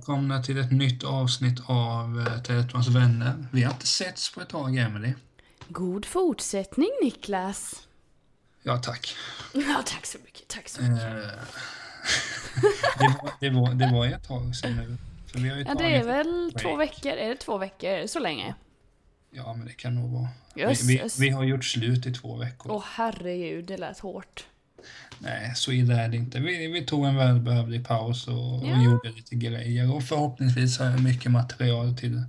välkomna till ett nytt avsnitt av eh, Teletrons vänner. Vi har inte setts på ett tag, Emelie. God fortsättning Niklas. Ja, tack. Ja, tack så mycket. Tack så mycket. Eh, det, var, det, var, det var ett tag sedan nu. För vi har ju Ja, det är väl break. två veckor. Är det två veckor? Så länge? Ja, men det kan nog vara. Jösses. Vi, vi, vi har gjort slut i två veckor. Åh herregud, det lät hårt. Nej, så illa är det inte. Vi, vi tog en välbehövlig paus och, och Ja. gjorde lite grejer. Och förhoppningsvis har jag mycket material till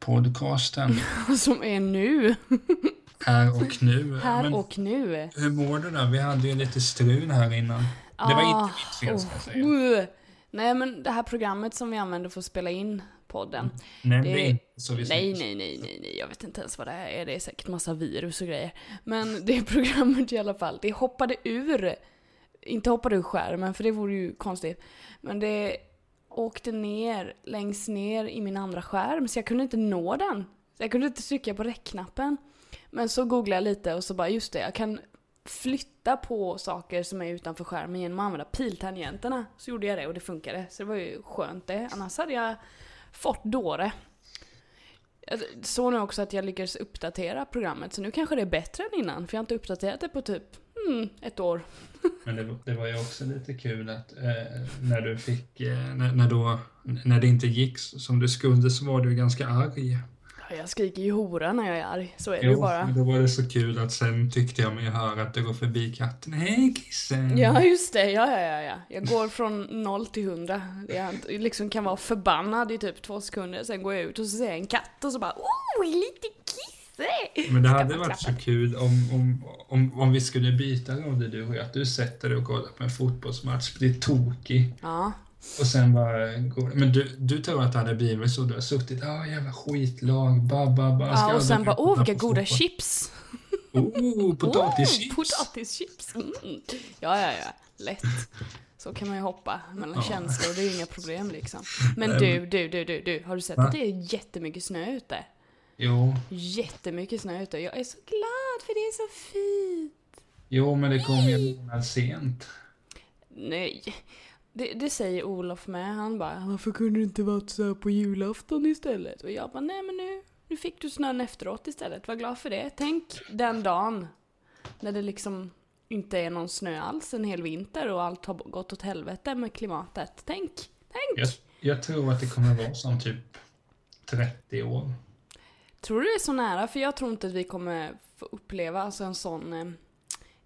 podcasten Som är nu. här och nu. Här Men och nu. Hur mår du då? Vi hade ju lite strul här innan. Det var Ah, inte mitt fel, ska jag säga. uh. Nej, men det här programmet som vi använder för att spela in podden. Nej, Det- det är inte så vi Nej, nej, nej, nej, nej, jag vet inte ens vad det här är. Det är säkert massa virus och grejer. Men det programmet i alla fall, det hoppade ur. Inte hoppade ur skärmen, för det vore ju konstigt. Men det åkte ner, längst ner i min andra skärm, så jag kunde inte nå den. Jag kunde inte trycka på räckknappen. Men så googlade jag lite och så bara, just det, jag kan flytta på saker som är utanför skärmen genom att använda piltangenterna. Så gjorde jag det och det funkade. Så det var ju skönt det. Annars hade jag Fort dåre. Jag såg nu också att jag lyckades uppdatera programmet, så nu kanske det är bättre än innan, för jag har inte uppdaterat det på typ mm, ett år. Men det, det var ju också lite kul att eh, när du fick, eh, när, när, då, när det inte gick som du skulle så var du ganska arg. Ja, Jag skriker ju hora när jag är arg, så är det ju bara. då var det så kul att sen tyckte jag mig höra att det går förbi katten. Hej kissen! Ja, just det. Ja, ja, ja, ja. Jag går från noll till hundra. Jag liksom kan vara förbannad i typ två sekunder, sen går jag ut och så ser jag en katt och så bara oh, lite kisse! Men det hade varit så klappa. kul om, om, om, om vi skulle byta roller du och jag. Att du sätter dig och kollar på en fotbollsmatch, blir tokig Ja, och sen bara Men du, du tror att det hade blivit så? Du har suttit, ja jävla skitlag, ba, ba, ba. Ja och sen bara åh vilka på goda fotboll." chips! Oh, potatischips! Oh, potatischips! Mm. Ja, ja, ja. Lätt. Så kan man ju hoppa mellan Ja. känslor, det är ju inga problem liksom. Men Nej, du, du, du, du, du, har du sett Va? att det är jättemycket snö ute? Jo, Jättemycket snö ute. Jag är så glad för det är så fint. jo, men det kom ju en månad sent. Nej. Det, det säger Olof med. Han bara, varför kunde du inte varit så här på julafton istället? Och jag bara, nej men nu, nu fick du snön efteråt istället. Var glad för det. Tänk den dagen när det liksom inte är någon snö alls en hel vinter och allt har gått åt helvete med klimatet. Tänk, tänk! Jag, jag tror att det kommer vara som typ 30 år. Tror du det är så nära? För jag tror inte att vi kommer få uppleva alltså en sån eh,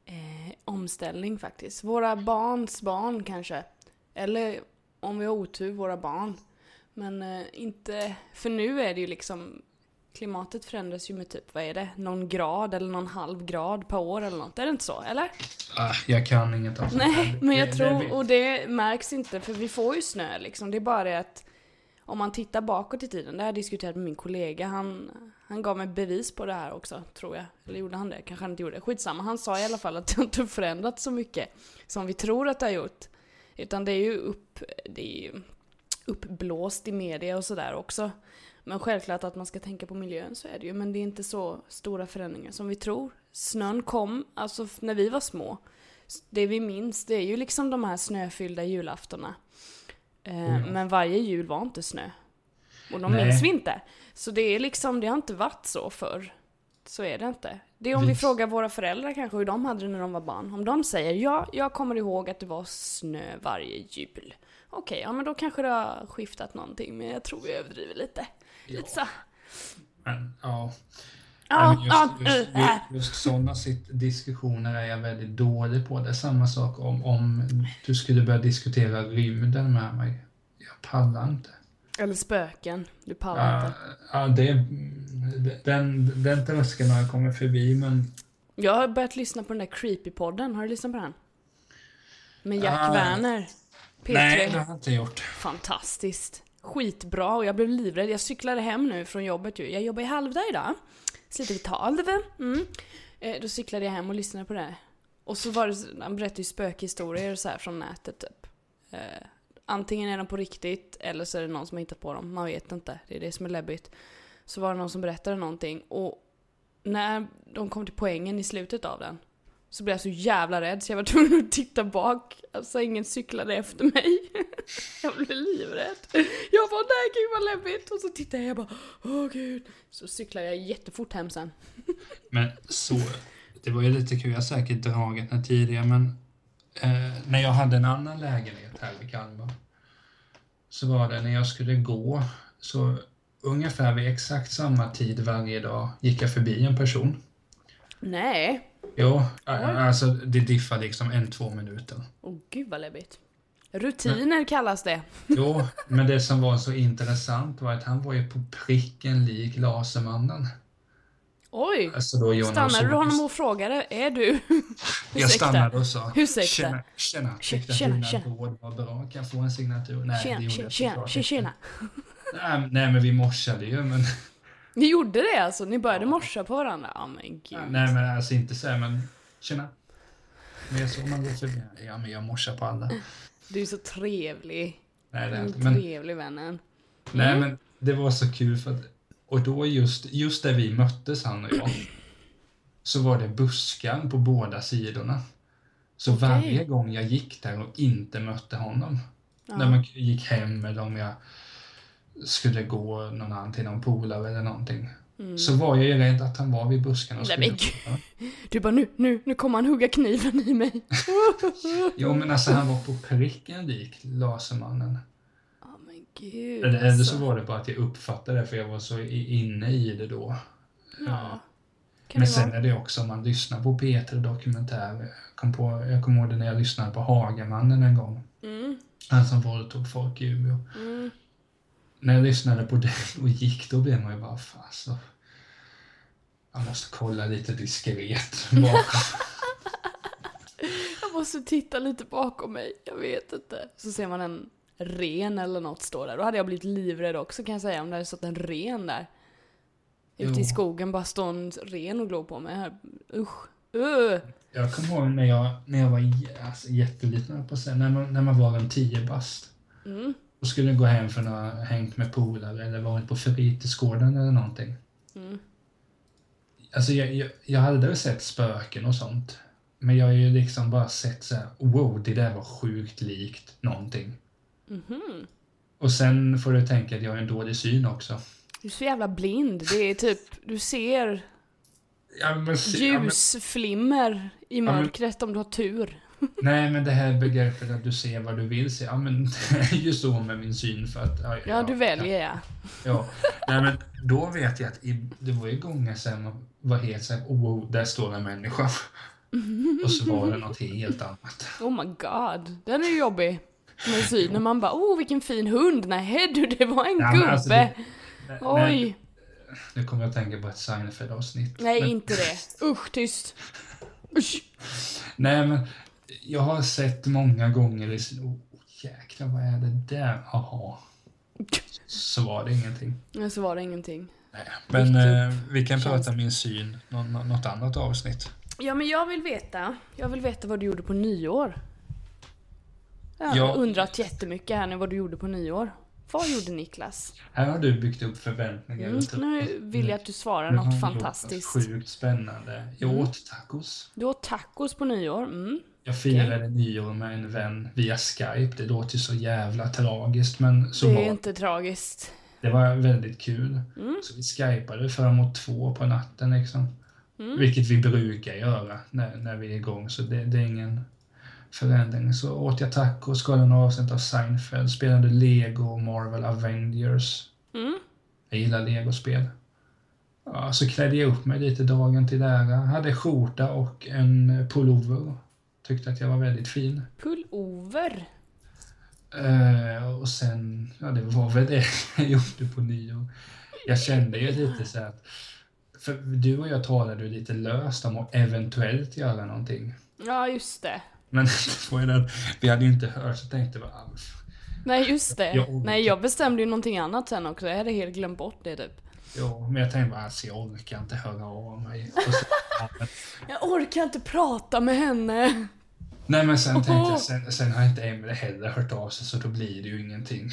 eh, omställning faktiskt. Våra barns barn kanske. Eller om vi har otur, våra barn. Men eh, inte... För nu är det ju liksom... Klimatet förändras ju med typ, vad är det? Någon grad eller någon halv grad per år eller något. Är det inte så? Eller? Ah, jag kan inget om sånt Nej, men jag Det- tror, det- och det märks inte för vi får ju snö liksom. Det är bara det att om man tittar bakåt i tiden, det har jag diskuterat med min kollega, han, han gav mig bevis på det här också, tror jag. Eller gjorde han det? Kanske han inte gjorde. Skitsamma, han sa i alla fall att det inte förändrats så mycket som vi tror att det har gjort. Utan det är ju upp, det är ju uppblåst i media och sådär också. Men självklart att man ska tänka på miljön så är det ju, men det är inte så stora förändringar som vi tror. Snön kom, alltså när vi var små. Det vi minns, det är ju liksom de här snöfyllda julaftorna. Eh, ja. Men varje jul var inte snö. Och de Nej. minns vi inte. Så det är liksom, det har inte varit så förr. Så är det inte. Det är om vi frågar våra föräldrar kanske hur de hade det när de var barn. Om de säger ja, jag kommer ihåg att det var snö varje jul. Okej, ja men då kanske det har skiftat någonting. Men jag tror vi överdriver lite. Ja, Lite så. men, ja. Ja, men just, just, äh, just, just sådana diskussioner är jag väldigt dålig på. Det är samma sak om, om du skulle börja diskutera rymden med mig. Jag pallar inte. Eller spöken. Du pallar Ja, inte. ja, det, den, den tröskeln har jag kommit förbi, men Jag har börjat lyssna på den där Creepy-podden. Har du lyssnat på den? Med Jack Ah. Werner. P3. Nej, det har jag inte gjort. Fantastiskt. Skitbra och jag blev livrädd. Jag cyklade hem nu från jobbet ju. Jag jobbar i halvdag idag. Slutar vid tolv. Mm. Eh, då cyklade jag hem och lyssnade på det. Och så var det, han berättade ju spökhistorier så här från nätet typ. Antingen är de på riktigt eller så är det någon som har hittat på dem. Man vet inte. Det är det som är läbbigt. Så var det någon som berättade någonting och när de kom till poängen i slutet av den så blev jag så jävla rädd så jag var tvungen att titta bak. Alltså ingen cyklade efter mig. Jag blev livrädd. Jag bara nej gud vad läbbigt. Och så tittade jag jag bara åh gud. Så cyklade jag jättefort hem sen. Men så, det var ju lite kul, jag har säkert dragit den tidigare, men eh, när jag hade en annan lägenhet här vid Kalmar så var det när jag skulle gå, så ungefär vid exakt samma tid varje dag gick jag förbi en person. Nej. Jo, alltså det diffar liksom en, två minuter. Åh gud vad läbbigt. Rutiner kallas det. Jo, men det som var så intressant var att han var ju på pricken lik Lasermannen. Oj! Alltså då Jonas Stannade du honom och frågade, är du? Jag stannade och sa Ursäkta. Tjena, tjena, tyckte att Tjena, dina tjena. råd var bra. Kan jag få en signatur? Nej, det Tjena, gjorde tjena, jag tjena, tjena, tjena. Nej, nej, men vi morsade ju, men... Ni gjorde det alltså? Ni började Ja. morsa på varandra? Ja men gud. Nej, men alltså inte så här, men tjena. Men såg man går förbi. Ja, men jag morsar på alla. Du är så trevlig. Nej, det är inte. Men, trevlig vännen. nej, men det var så kul för att... Och då just, just där vi möttes, han och jag, så var det buskar på båda sidorna. Så Okej. varje gång jag gick där och inte mötte honom, när Ja. man gick hem eller om jag skulle gå någon annan till någon polare eller någonting. Så var jag ju rädd att han var vid buskarna och Mm. Nej, skulle men Du bara nu, nu, nu kommer han hugga kniven i mig. Jo men alltså han var på pricken lik Lasermannen. Gud Eller, eller alltså. så var det bara att jag uppfattade det för jag var så inne i det då. Ja. Men sen vara? är det också om man lyssnar på P3 Dokumentär. Jag kom, på, jag kommer ihåg det när jag lyssnade på Hagamannen en gång. Mm, Han som våldtog folk i Umeå. mm. När jag lyssnade på det och gick då blev man ju bara fan så. Jag måste kolla lite diskret bakom. Jag måste titta lite bakom mig, jag vet inte. Så ser man en ren eller något stå där. Då hade jag blivit livrädd också kan jag säga om det hade stått en ren där. Ute i skogen bara står en ren och glor på mig. Här. Usch. Uh. Jag kommer ihåg när jag, när jag var alltså, jätteliten, på säga, när man, när man var en tio bast. Mm. och skulle gå hem för att ha hängt med polare eller varit på fritidsgården eller någonting. Mm. Alltså jag, jag, jag hade aldrig sett spöken och sånt. Men jag har ju liksom bara sett så här, wow, det där var sjukt likt någonting. Mhm. Och sen får du tänka att jag har en dålig syn också. Du är så jävla blind. Det är typ, du ser Ja, men, se- ja, men, ljusflimmer i men- mörkret om du har tur. nej, men det här begreppet att du ser vad du vill se, ja men det är ju så med min syn för att... Ja, Ja, du väljer ja. Ja, nej men då vet jag att i, det var ju gånger sen man var helt såhär, oh, där står en människa. Och så var det något helt annat. Oh my god. Den är ju jobbig. Med synen. Man bara, oh vilken fin hund. Nej du, det var en Ja, gubbe. men alltså det- Nej, Oj. Nu kommer jag att tänka på ett Seinfeld-avsnitt. Nej, men, inte det. Usch, tyst. Usch. nej, men jag har sett många gånger sin... Oh, jäklar, vad är det där? Jaha. Så var det ingenting. Men så var det ingenting. Nej, men eh, vi kan prata min syn nå, nå, något annat avsnitt. Ja, men jag vill veta. Jag vill veta vad du gjorde på nyår. Jag har undrat jättemycket här nu vad du gjorde på nyår. Vad gjorde Niklas? Här har du byggt upp förväntningar. Mm, och nu vill jag att du svarar något fantastiskt. Sjukt spännande. Jag Mm. åt tacos. Du åt tacos på nyår. Mm. Jag firade nyår med en vän via Skype. Det låter ju så jävla tragiskt, men så Det var är inte tragiskt. det. var väldigt kul. Mm. Så vi skypade framåt två på natten liksom. Mm. Vilket vi brukar göra när, när vi är igång, så det, det är ingen förändring. Så åt jag tacos, kollade några avsnitt av Seinfeld, spelade Lego Marvel Avengers. Mm. Jag gillar legospel. Ja, så klädde jag upp mig lite dagen till ära. Hade skjorta och en pullover. Tyckte att jag var väldigt fin. Pullover. Eh, och sen, ja det var väl det jag gjorde på nyår. Jag kände ju lite så att, för du och jag talade ju lite löst om att eventuellt göra någonting. Ja, just det. Men vi hade ju inte hört så tänkte jag bara, Nej just det. Jag. Nej jag bestämde ju någonting annat sen också. Jag hade helt glömt bort det typ. ja, men jag tänkte bara, alltså jag orkar inte höra av mig. Jag orkar inte prata med henne. Nej men sen tänkte jag, sen, sen har inte Emelie heller hört av sig så då blir det ju ingenting.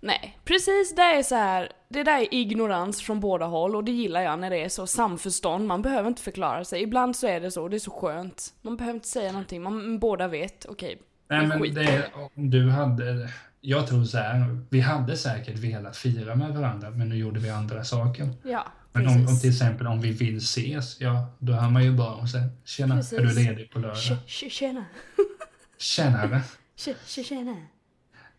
Nej, precis det är så här. Det där är ignorans från båda håll och det gillar jag när det är så samförstånd. Man behöver inte förklara sig. Ibland så är det så, det är så skönt. Man behöver inte säga någonting, man båda vet, okej. Nej Men det om du hade, jag tror så här, vi hade säkert velat fira med varandra men nu gjorde vi andra saker. Ja, Men om, om till exempel om vi vill ses, ja då hör man ju bara och sen tjena, Precis. är du ledig på lördag? Tje- tje- Tjena. Tjenare. Tje- tje- Tjena.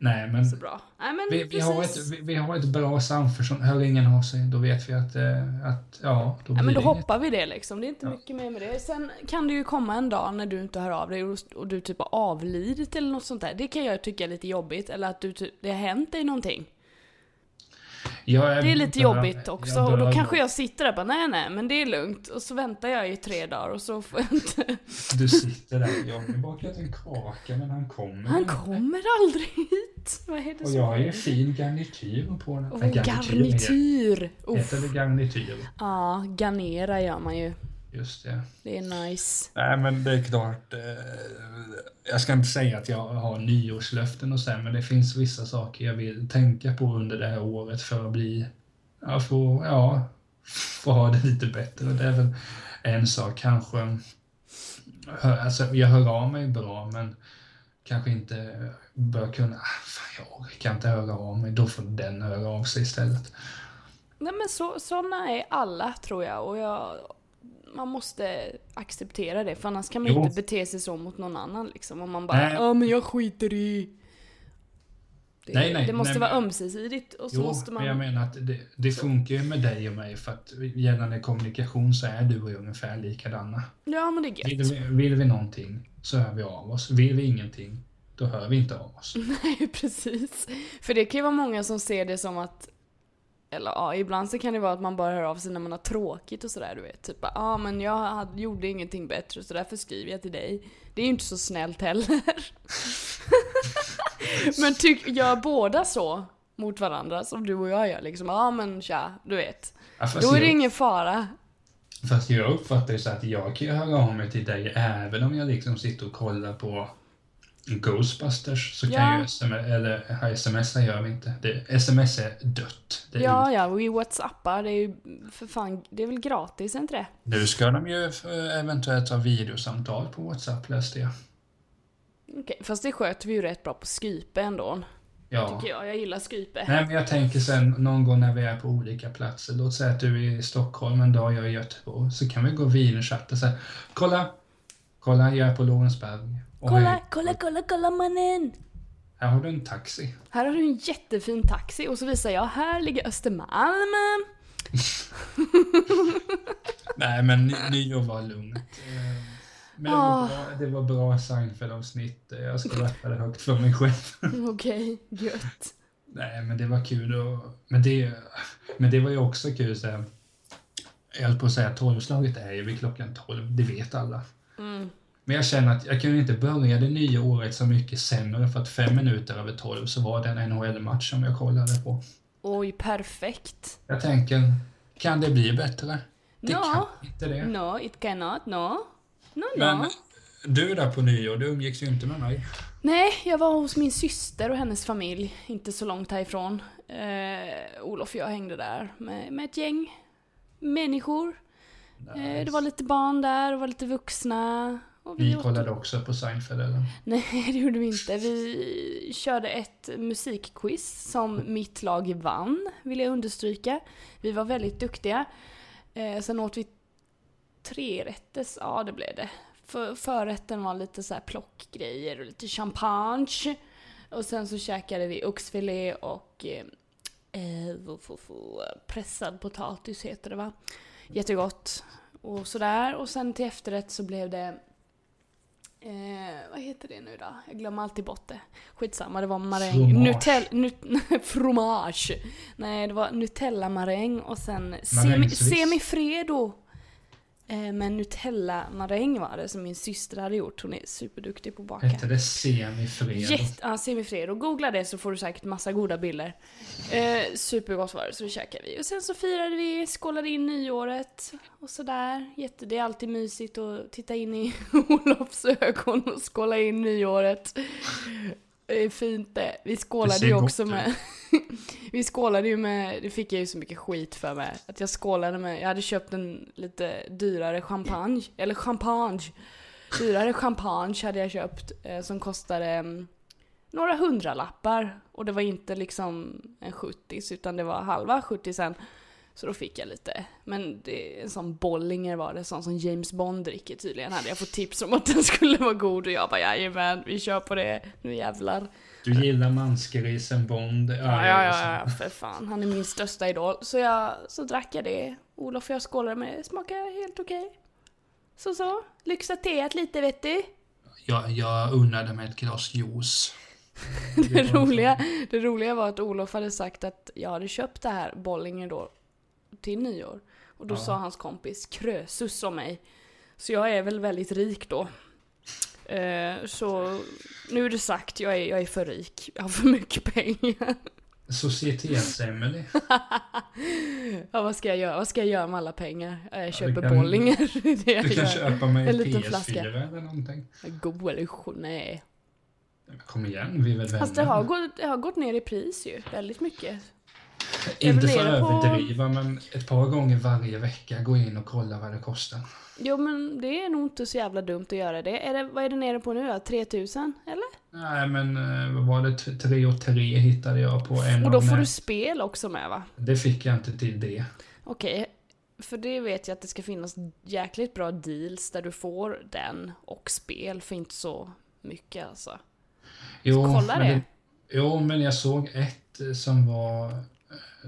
Nej men Så bra. Nej men vi, vi, har ett, vi, vi har ett bra samförstånd, hör ingen av sig, då vet vi att, eh, att ja, då blir men då hoppar vi det liksom. Det är inte Ja. mycket mer med det. Sen kan det ju komma en dag när du inte hör av dig och, och du typ har avlidit eller något sånt där. Det kan jag tycka är lite jobbigt. Eller att du typ, det har hänt dig någonting. Jag Det är lite dör- jobbigt också. jag Och då kanske jag sitter där och bara nej nej men det är lugnt. Och så väntar jag i tre dagar och så får jag inte... Du sitter där, jag har bakat en kaka men han kommer Han kommer aldrig hit. Vad är det Och jag har ju fin garnityr på den. Nej, garnityr! Heter det garnityr? Ja, garnera gör man ju. Just det. Det är nice. Nej men det är klart. Eh, jag ska inte säga att jag har nyårslöften och så men det finns vissa saker jag vill tänka på under det här året för att bli, ja, få, ja, få ha det lite bättre. Det är väl en sak kanske. Hör, alltså, jag hör av mig bra men kanske inte bör kunna, ah, fan jag orkar inte höra av mig, då får den höra av sig istället. Nej men så, såna är alla tror jag och jag, man måste acceptera det för annars kan man Jo. inte bete sig så mot någon annan liksom. Om man bara ja men jag skiter i. Det, Nej, nej, det måste nej, vara men- ömsesidigt och så Jo, måste man... men jag menar att det, det funkar ju med dig och mig för att gällande kommunikation så är du och jag ungefär likadana. Ja men det är Vill gött. vi, vill vi någonting så hör vi av oss. Vill vi ingenting, då hör vi inte av oss. Nej precis. För det kan ju vara många som ser det som att eller ja, ibland så kan det vara att man bara hör av sig när man har tråkigt och sådär du vet. Typ ja ah, men jag hade, gjorde ingenting bättre så därför skriver jag till dig. Det är ju inte så snällt heller. men tyck, gör båda så mot varandra som du och jag gör liksom. Ja ah, men tja, du vet. Ja, Då är det jag, ingen fara. fast jag uppfattar ju så att jag kan ju höra av mig till dig även om jag liksom sitter och kollar på Ghostbusters så kan Ja. ju sms, eller smsa gör vi inte. Det, sms är dött. Det är Ja, ja, vi whatsappar, det är ju för fan, det är väl gratis, inte det? Nu ska de ju eventuellt ha videosamtal på WhatsApp läste jag. Okej, fast det sköter vi ju rätt bra på Skype ändå. Ja. Tycker jag, jag gillar Skype. Nej, men jag tänker sen någon gång när vi är på olika platser. Låt säga att du är i Stockholm en dag, jag är i Göteborg. Så kan vi gå videochatta så här. Kolla! Kolla, jag är på Lorensberg. Kolla, kolla, kolla, kolla mannen! Här har du en taxi. Här har du en jättefin taxi och så visar jag, här ligger Östermalm. Nej, men ny- nyår var lugnt. Eh, Men det var bra, det var bra Seinfeld-avsnitt. Jag skrattade högt för mig själv. Okej, gött. Nej, men det var kul och, men det, men det var ju också kul så här. Jag höll på att säga tolvslaget är ju vid klockan tolv, det vet alla. Mm. Men jag känner att jag kunde inte börja det nya året så mycket sämre för att fem minuter över tolv så var det en NHL-match som jag kollade på. Oj, perfekt. Jag tänker, kan det bli bättre? Det No. kan inte det. No, it cannot, no. No, Men no. du där på nyår, du umgicks ju inte med mig. Nej, jag var hos min syster och hennes familj, inte så långt härifrån. Eh, Olof och jag hängde där med, med ett gäng människor. Eh, det var lite barn där, det var lite vuxna. Och Vi åt- kollade också på Seinfeld eller? Nej, det gjorde vi inte. Vi körde ett musikquiz som mitt lag vann, vill jag understryka. Vi var väldigt duktiga. Eh, sen åt vi tre rätters, ja det blev det. För, förrätten var lite så här plockgrejer och lite champagne. Och sen så käkade vi oxfilé och eh, eh, pressad potatis heter det va. Jättegott. Och sådär. Och sen till efterrätt så blev det Eh, vad heter det nu då? Jag glömmer alltid bort det. Skitsamma, det var maräng. Nutell, nut, fromage. Nej, det var Nutella-maräng och sen semi, semifredo. Eh, med Nutella-maräng var det som min syster hade gjort. Hon är superduktig på att baka. Hette det semifredo? Jätte, ja, semifredo. Googla det så får du säkert massa goda bilder. Eh, supergott var det, så det käkade vi. Och sen så firade vi, skålade in nyåret och sådär. Jätte, det är alltid mysigt att titta in i Olofs ögon och skåla in nyåret. Det är fint det. Vi skålade ju också med... vi skålade ju med... Det fick jag ju så mycket skit för mig. Att jag skålade med... Jag hade köpt en lite dyrare champagne. Eller champagne. Dyrare champagne hade jag köpt. Eh, som kostade mm, några hundralappar. Och det var inte liksom en 70 utan det var halva 70 sen. Så då fick jag lite. Men det, en sån Bollinger var det, sån som James Bond dricker tydligen. Hade jag fått tips om att den skulle vara god och jag bara jajamän, vi kör på det. Nu jävlar. Du gillar mansgrisen Bond? Ja, ja, ja, ja, för fan. Han är min största idol. Så jag, så drack jag det. Olof och jag skålade med det. Smakar helt okej. Så så. Lyxa teet lite vet du. Jag, jag unnade mig ett glas juice. Det roliga, det roliga var att Olof hade sagt att jag hade köpt det här Bollinger då till nyår. Och då Ja. sa hans kompis Krösus om mig. Så jag är väl väldigt rik då. Eh, så nu är det sagt, jag är, jag är för rik. Jag har för mycket pengar. Societets-Emelie. Ja, vad ska jag göra? Vad ska jag göra med alla pengar? Jag du köper kan- Bollinger. Det jag Du kan gör. köpa mig En en liten PS4 flaska. eller någonting. God eller nej. Kom igen, vi är väl vänner. Fast det har, gått, det har gått ner i pris ju, väldigt mycket. Inte för att på- överdriva, men ett par gånger varje vecka gå in och kolla vad det kostar. Jo men det är nog inte så jävla dumt att göra det. Är det vad är det nere på nu då? 3000? Eller? Nej, men eh, vad var det? T- Tre och tre hittade jag på en Och då får du spel också med va? Det fick jag inte till det. Okej. För det vet jag att det ska finnas jäkligt bra deals där du får den och spel för inte så mycket alltså. Jo, kolla men det. Jo, men jag såg ett eh, som var...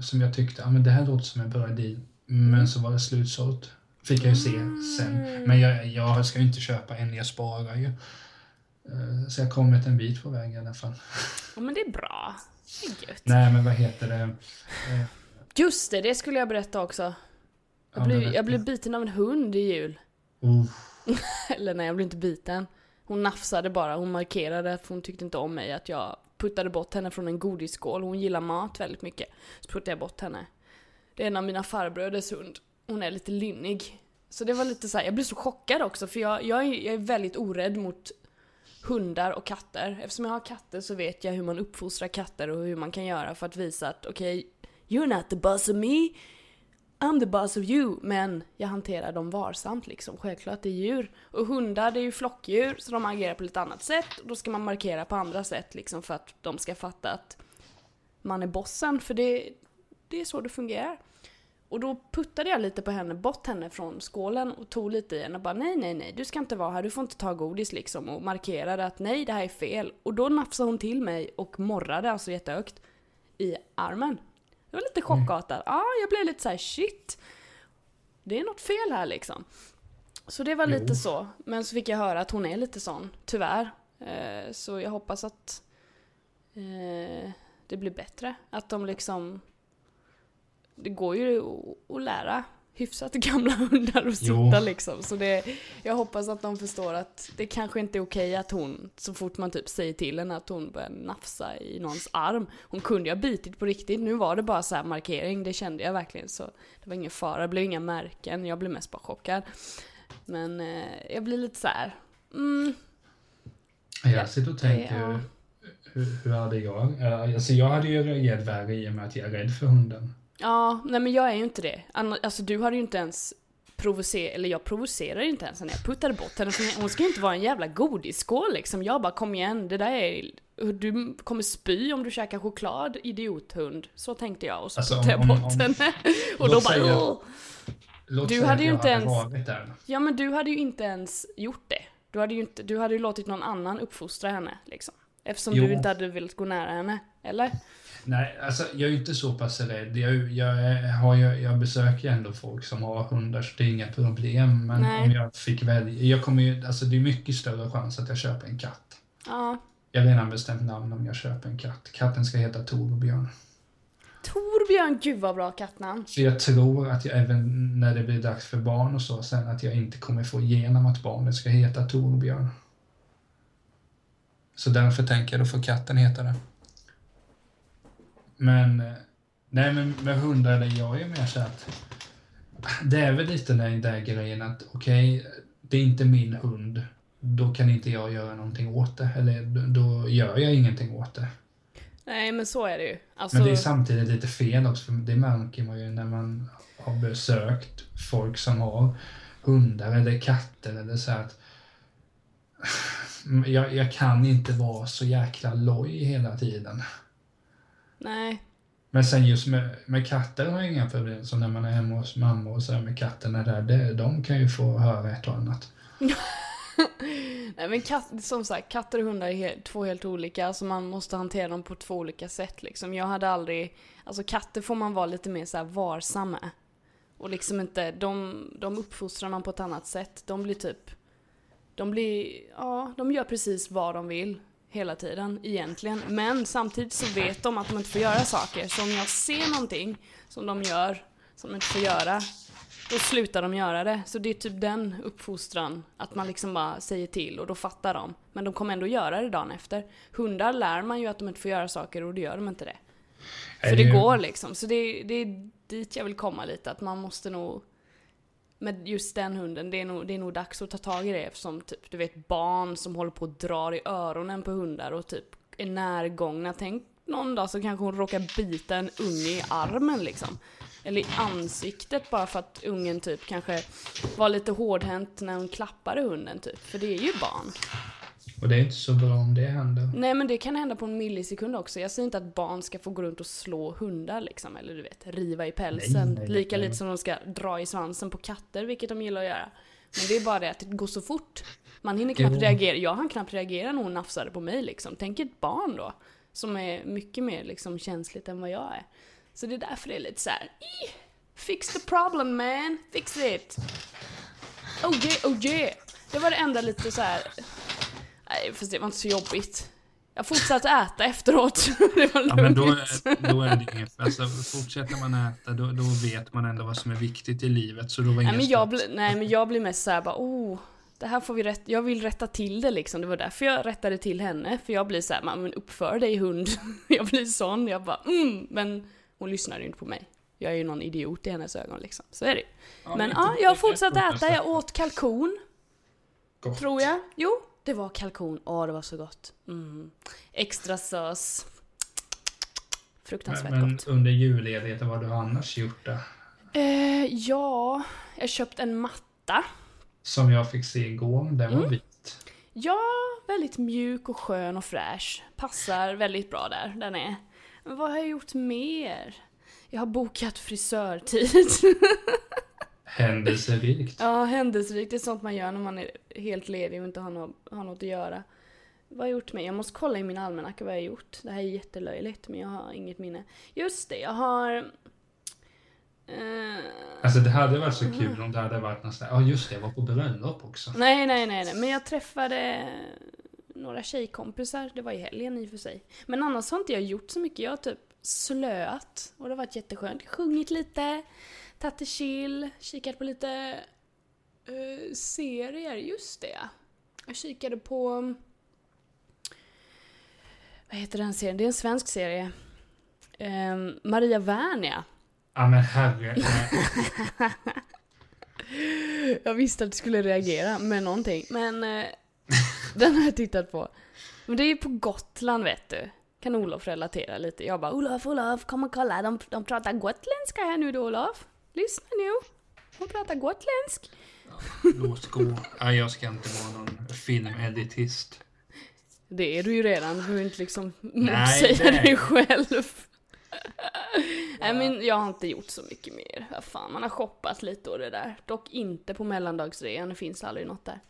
Som jag tyckte, ja men det här låter som en bra deal. Men så var det slutsålt. Fick jag ju se sen. Mm. Men jag, jag ska ju inte köpa en, jag sparar ju. Eh, Så jag har kommit en bit på väg i alla fall. Ja men det är bra. Det är gött. Nej, men vad heter det? Eh, Just det, det skulle jag berätta också. Jag Ja, blev, jag blev biten av en hund i jul. Oh, Eller nej, jag blev inte biten. Hon nafsade bara, hon markerade att hon tyckte inte om mig, att jag puttade bort henne från en godisskål. Hon gillar mat väldigt mycket. Så puttade jag bort henne. Det är en av mina farbröders hund. Hon är lite lynnig. Så det var lite så här, jag blev så chockad också för jag, jag, är, jag är väldigt orädd mot hundar och katter. Eftersom jag har katter så vet jag hur man uppfostrar katter och hur man kan göra för att visa att okej, you're not the boss of me. I'm the boss of you, men jag hanterar dem varsamt liksom. Självklart, det är djur. Och hundar, det är ju flockdjur, så de agerar på lite annat sätt. Och då ska man markera på andra sätt liksom för att de ska fatta att man är bossen, för det, det är så det fungerar. Och då puttade jag lite på henne, bort henne från skålen och tog lite i henne och bara nej, nej, nej, du ska inte vara här, du får inte ta godis liksom och markerade att nej, det här är fel. Och då nafsade hon till mig och morrade alltså jättehögt i armen. Det var lite chockartat. Ja, jag blev lite så här: shit. Det är något fel här liksom. Så det var lite Jo. så. Men så fick jag höra att hon är lite sån, tyvärr. Eh, så jag hoppas att eh, det blir bättre. Att de liksom... Det går ju att lära hyfsat gamla hundar att Jo. sitta liksom. Så det, jag hoppas att de förstår att det kanske inte är okej att hon, så fort man typ säger till henne att hon börjar nafsa i någons arm. Hon kunde ju ha bitit på riktigt, nu var det bara så här markering, det kände jag verkligen. Så det var ingen fara, det blev inga märken, jag blev mest bara chockad. Men eh, jag blir lite så här. Mm, jag sitter och tänker, Ja. hur, hur hade jag? Eh, Alltså jag hade ju reagerat värre i och med att jag är rädd för hunden. Ja, nej men jag är ju inte det. Anna- Alltså du hade ju inte ens provocerat, eller jag provocerar ju inte ens när jag puttade bort henne. Hon ska ju inte vara en jävla godisskål liksom. Jag bara kom igen, det där är... Du kommer spy om du käkar choklad, idiothund. Så tänkte jag och så Alltså, puttade jag bort om- henne. Och då bara! Låt Du hade ju jag inte ens-. Ja men du hade ju inte ens gjort det. Du hade ju, inte, du hade ju låtit någon annan uppfostra henne liksom. Eftersom Jo. du inte hade velat gå nära henne. Eller? Nej, alltså jag är inte så pass rädd. Jag, jag, har ju, jag besöker ändå folk som har hundar så det är inga problem. Men Nej. om jag fick välja, jag kommer ju, alltså det är mycket större chans att jag köper en katt. Ja. Jag har redan bestämt namn om jag köper en katt. Katten ska heta Torbjörn. Torbjörn, gud vad bra kattnamn. För jag tror att jag även när det blir dags för barn och så sen att jag inte kommer få igenom att barnet ska heta Torbjörn. Så därför tänker jag då får katten heta det. Men, eh, nej men med hundar, eller jag är mer så att det är väl lite den där grejen att okej, det är inte min hund. Då kan inte jag göra någonting åt det. Eller då- gör jag ingenting åt det. Nej men så är det ju. Alltså, Men det är samtidigt lite fel också, för det märker man ju när man har besökt folk som har hundar eller katter eller så att jag, jag kan inte vara så jäkla loj hela tiden. Nej. Men sen just med, med katter har jag inga problem. Så när man är hemma hos mamma och så här med katterna där, det, de kan ju få höra ett och annat. Nej men katt, som sagt, katter och hundar är helt, två helt olika, så man måste hantera dem på två olika sätt liksom. Jag hade aldrig, alltså katter får man vara lite mer så här varsam med. Och liksom inte, de, de uppfostrar man på ett annat sätt. De blir typ, de blir, ja, de gör precis vad de vill hela tiden egentligen. Men samtidigt så vet de att de inte får göra saker. Så om jag ser någonting som de gör, som de inte får göra, då slutar de göra det. Så det är typ den uppfostran, att man liksom bara säger till och då fattar de. Men de kommer ändå göra det dagen efter. Hundar lär man ju att de inte får göra saker och då gör de inte det. För det går liksom. Så det, det är dit jag vill komma lite, att man måste nog men just den hunden, det är, nog, det är nog dags att ta tag i det eftersom typ, du vet barn som håller på och drar i öronen på hundar och typ är närgångna. Tänk någon dag så kanske hon råkar bita en unge i armen liksom. Eller i ansiktet bara för att ungen typ kanske var lite hårdhänt när hon klappade hunden typ. För det är ju barn. Och det är inte så bra om det händer. Nej men det kan hända på en millisekund också. Jag säger inte att barn ska få gå runt och slå hundar liksom, eller du vet, riva i pälsen. Nej, nej, Lika lite som de ska dra i svansen på katter, vilket de gillar att göra. Men det är bara det att det går så fort. Man hinner knappt Jo. reagera. Jag hann knappt reagera när hon nafsade på mig liksom. Tänk ett barn då, som är mycket mer liksom känsligt än vad jag är. Så det är därför det är lite så här. "Ih, Fix the problem man, fix it! Oh yeah, oh yeah! Det var det enda lite så här. Nej, fast det var inte så jobbigt. Jag fortsatte äta efteråt. det var Ja, men då, lugnt. är- då är det inget. Alltså, fortsätter man äta, då, då vet man ändå vad som är viktigt i livet. Så då var Nej men, jag blir, nej men jag blir mest såhär bara oh, det här får vi rätt, jag vill rätta till det liksom. Det var därför jag rättade till henne. För jag blir såhär, men uppför dig hund. jag blir sån, jag bara mm, men hon lyssnar ju inte på mig. Jag är ju någon idiot i hennes ögon liksom. Så är det Ja, Men ja, jag har fortsatt äta. Jag åt kalkon, Gott. tror jag. Jo, det var kalkon. Åh, det var så gott. Mm. Extra sås. Fruktansvärt Men, men gott. under julledigheten, vad har du annars gjort då? Eh, ja, jag köpt en matta. Som jag fick se igår, den Mm. var vit. Ja, väldigt mjuk och skön och fräsch. Passar väldigt bra där, den är. Men vad har jag gjort mer? Jag har bokat frisörtid. Händelserikt. ja, händelserikt. Det är sånt man gör när man är helt ledig och inte har, nå- har något att göra. Vad har jag gjort mer? Jag måste kolla i min almanacka vad jag har gjort. Det här är jättelöjligt, men jag har inget minne. Just det, jag har... Eh, Alltså det hade varit så kul om det hade varit något sånt här, ja just det, jag var på bröllop också. Nej, nej, nej, nej, men jag träffade några tjejkompisar, det var i helgen i och för sig. Men annars har inte jag gjort så mycket, jag har typ slöat och det har varit jätteskönt. Sjungit lite, tagit det chill, kikat på lite eh, serier, just det. Jag kikade på... Vad heter den serien? Det är en svensk serie. Ehm, Maria Wernia. Ja men herre. Jag visste att du skulle reagera med någonting, men eh, den har jag tittat på. Men det är ju på Gotland vet du. Kan Olof relatera lite. Jag bara Olof, Olof, kom och kolla, de, de pratar gotländska här nu då Olof. Lyssna nu. De pratar gotländsk. låt gå. Ja, jag ska inte vara någon filmeditist. Det är du ju redan, du behöver inte liksom Nej, motsäga är dig själv. Nej men jag har inte gjort så mycket mer. Vad fan, man har shoppat lite och det där. Dock inte på mellandagsrean, det finns aldrig något där.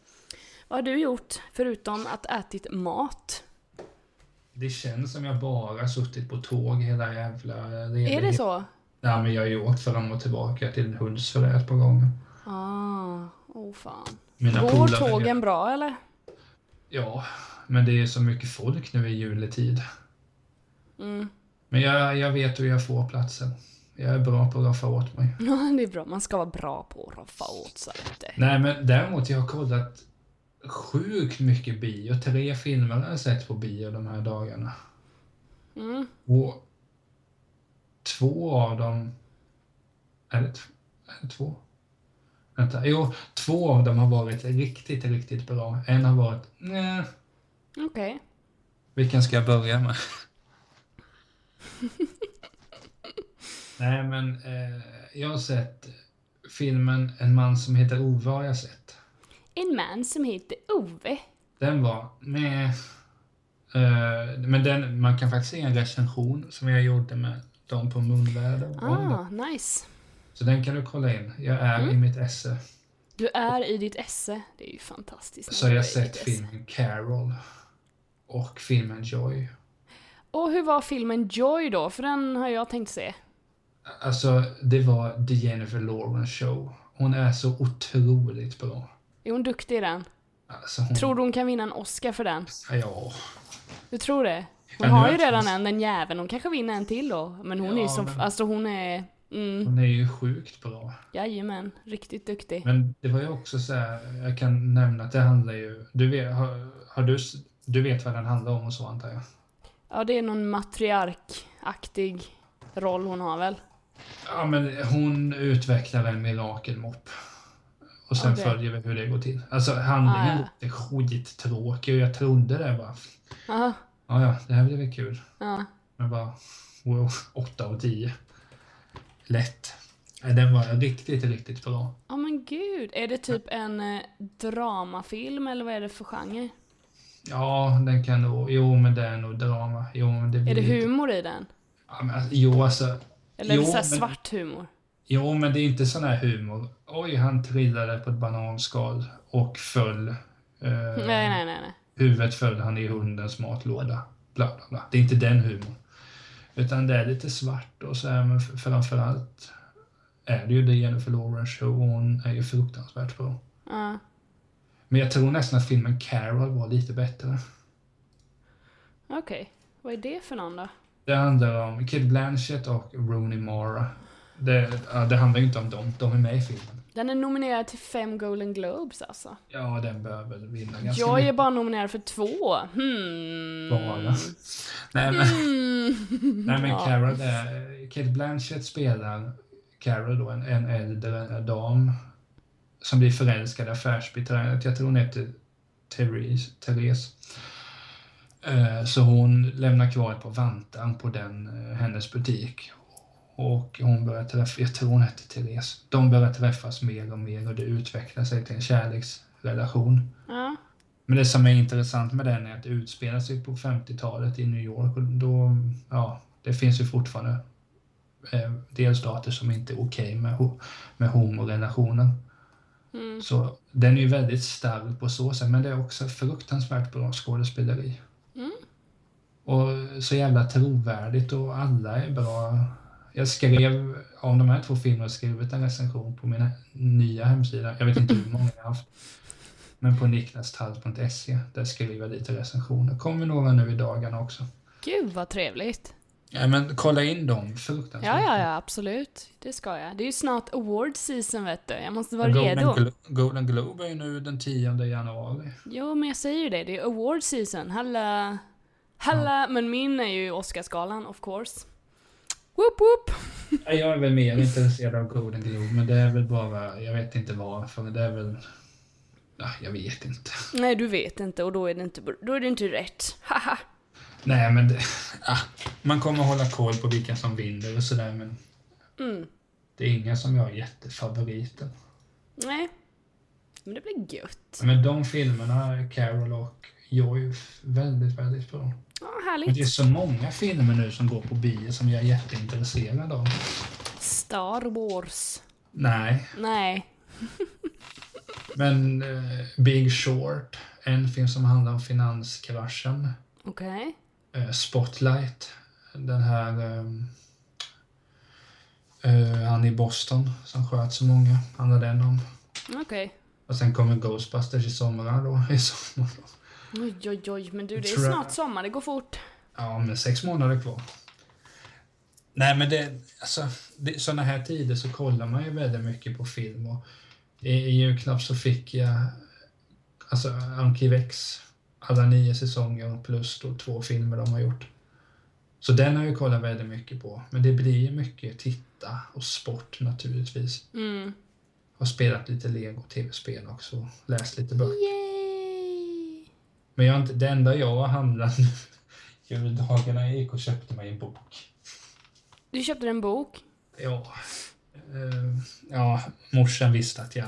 Vad har du gjort, förutom att ätit mat? Det känns som jag bara suttit på tåg hela jävla Är det så? Nej men jag har ju åkt fram och tillbaka till Hultsfred ett par gånger. Ah, oh fan. Mina Går tågen bra eller? Ja, men det är så mycket folk nu i juletid. Mm. Men jag, jag vet hur jag får platsen. Jag är bra på att roffa åt mig. Ja, det är bra. Man ska vara bra på att roffa åt sig. Nej, men däremot jag har kollat sjukt mycket bio. Tre filmer har jag sett på bio de här dagarna. Mm. Och två av dem... Är det, är det två? Vänta. Jo, två av dem har varit riktigt, riktigt bra. En har varit... Nej. Okej. Vilken ska jag börja med? Nej, men eh, jag har sett filmen En man som heter Ove har jag sett. En man som heter Ove. Den var med. Eh, men den, man kan faktiskt se en recension som jag gjorde med dem på Munväder. Ah, nice. Så den kan du kolla in. Jag är Mm. i mitt esse. Du är i ditt esse. Det är ju fantastiskt. Så har jag i sett filmen Carol. Och filmen Joy. Och hur var filmen Joy då? För den har jag tänkt se. Alltså, det var The Jennifer Lawrence show. Hon är så otroligt bra. Är hon duktig i den? Alltså, hon... Tror du hon kan vinna en Oscar för den? Ja. Du tror det? Hon Ja, har ju redan en, den jäveln. Hon kanske vinner en till då. Men hon är ju Ja, som, men- alltså hon är, mm, Hon är ju sjukt bra. jajamän, riktigt duktig. Men det var ju också så här, jag kan nämna att det handlar ju, du vet, har, har du, du vet vad den handlar om och så antar jag? Ja, det är någon matriarkaktig roll hon har väl? Ja men hon utvecklar en mirakelmopp. Och sen Okej. följer vi hur det går till. Alltså handlingen Ah, är skittråkig och jag trodde det bara, Aha, ja ja, det här blir väl kul. ja. Men bara, wow, 8 av 10. Lätt. Den var riktigt, riktigt bra. Ja men gud, är det typ en eh, dramafilm eller vad är det för genre? Ja, den kan nog, jo men det är nog drama. Jo, men det Är det humor i den? Ja, men, alltså, jo alltså, Eller är det Jo, så men- svart humor? Jo, men det är inte sån här humor. Oj, han trillade på ett bananskal och föll. Eh, Nej, nej, nej, nej. Huvudet föll han i hundens matlåda. Bla, bla, bla. Det är inte den humorn. Utan det är lite svart och så här, men framförallt är det ju det Jennifer Lawrence show och hon är ju fruktansvärt bra. Ja. Men jag tror nästan att filmen Carol var lite bättre. Okej, vad är det för någon då? Det handlar om Kid Blanchett och Rooney Mara. Det, det handlar ju inte om dem, de är med i filmen. Den är nominerad till fem Golden Globes alltså. Ja, den bör väl vinna ganska Jag är mycket. bara nominerad för två. Hmm. Bara. Nej, men, Mm. nej, men Ja. Carol är... Kate Blanchett spelar Carol då, en, en äldre dam som blir förälskad i affärsbiträdet. Jag tror hon heter Therese. Therese. Eh, Så hon lämnar kvar ett par vantar på den, eh, hennes butik. Och hon börjar träffa, jag tror hon heter Therese. De börjar träffas mer och mer och det utvecklar sig till en kärleksrelation. Ja. Men det som är intressant med den är att det utspelar sig på 50-talet i New York och då, ja, det finns ju fortfarande eh, delstater som inte är okej med, ho- med homorelationer. Mm. Så den är ju väldigt stark på så sätt, men det är också fruktansvärt bra skådespeleri. Mm. Och så jävla trovärdigt och alla är bra. Jag skrev, om de här två filmerna, skrivit en recension på min nya hemsida. Jag vet inte hur många jag har haft. Men på niklastall.se, där skriver jag lite recensioner. kommer några nu i dagarna också. Gud vad trevligt. Ja men kolla in dem, fruktansvärt. Ja, ja, ja, absolut. Det ska jag. Det är ju snart award season vet du. Jag måste vara Golden, redo. Glo- Golden Globe är ju nu den 10 januari. Jo, men jag säger ju det. Det är award season. Halla... Halla, men min är ju Oscarsgalan, of course. Whoop! Nej, Jag är väl mer intresserad av Golden Globe, men det är väl bara, jag vet inte varför, det är väl... Ja, jag vet inte. Nej, du vet inte och då är det inte, då är det inte rätt. Haha! Nej, men det, ah, man kommer hålla koll på vilka som vinner och sådär, men Mm. det är inga som jag har jättefavoriter. Nej. Men det blir gött. Men de filmerna, Carol och Joy, är väldigt, väldigt bra. Ja, Men det är härligt. så många filmer nu som går på bio som jag är jätteintresserad av. Star Wars. Nej, Nej. men eh, Big Short, en film som handlar om finanskraschen. Okej. Eh, Spotlight, den här ehm, eh, han i Boston som sköt så många, handlar den om. Okej. Och sen kommer Ghostbusters i sommar då. I sommar då. Oj, oj, oj. Men du, det är snart sommar. Det går fort. Ja, men sex månader kvar. Nej, men det, alltså, det, sådana här tider så kollar man ju väldigt mycket på film och i, i julklapp så fick jag alltså Arkivex, alla nio säsonger plus då två filmer de har gjort. Så den har jag kollat väldigt mycket på. Men det blir ju mycket titta och sport naturligtvis. Mm. Har spelat lite lego tv-spel också läst lite böcker. Yay! Men jag inte, det enda jag har handlat juldagarna gick och köpte mig en bok. Du köpte en bok? Ja, eh, ja morsan visste att, jag,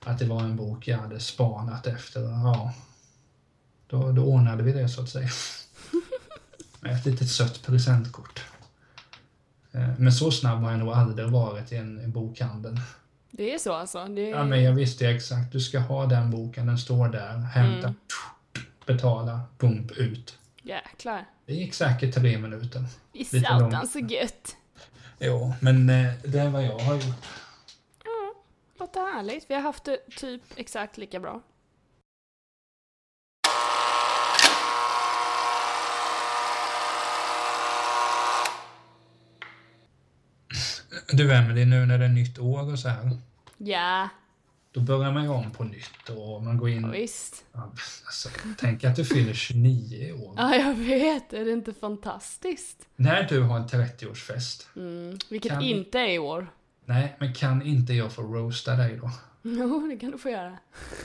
att det var en bok jag hade spanat efter. Ja, då, då ordnade vi det så att säga. Med ett litet sött presentkort. Eh, Men så snabb har jag nog aldrig varit i en, en bokhandel. Det är så alltså? Det... Ja, men jag visste exakt, du ska ha den boken, den står där, hämta, Mm. Betala, pump, ut. Jäklar. Det gick säkert tre minuter. I satan så gött. Jo, men eh, det är vad jag har gjort. Ja, låter härligt. Vi har haft det typ exakt lika bra. Du Emelie, nu när det är nytt år och så här, Ja, då börjar man ju om på nytt och man går ja, in... visst. Ja, Alltså, tänk att du fyller 29 i år. Ja, jag vet. Är det inte fantastiskt? När du har en 30-årsfest, Mm. Vilket Kan- inte är i år. nej, men kan inte jag få roasta dig då? Jo, det kan du få göra.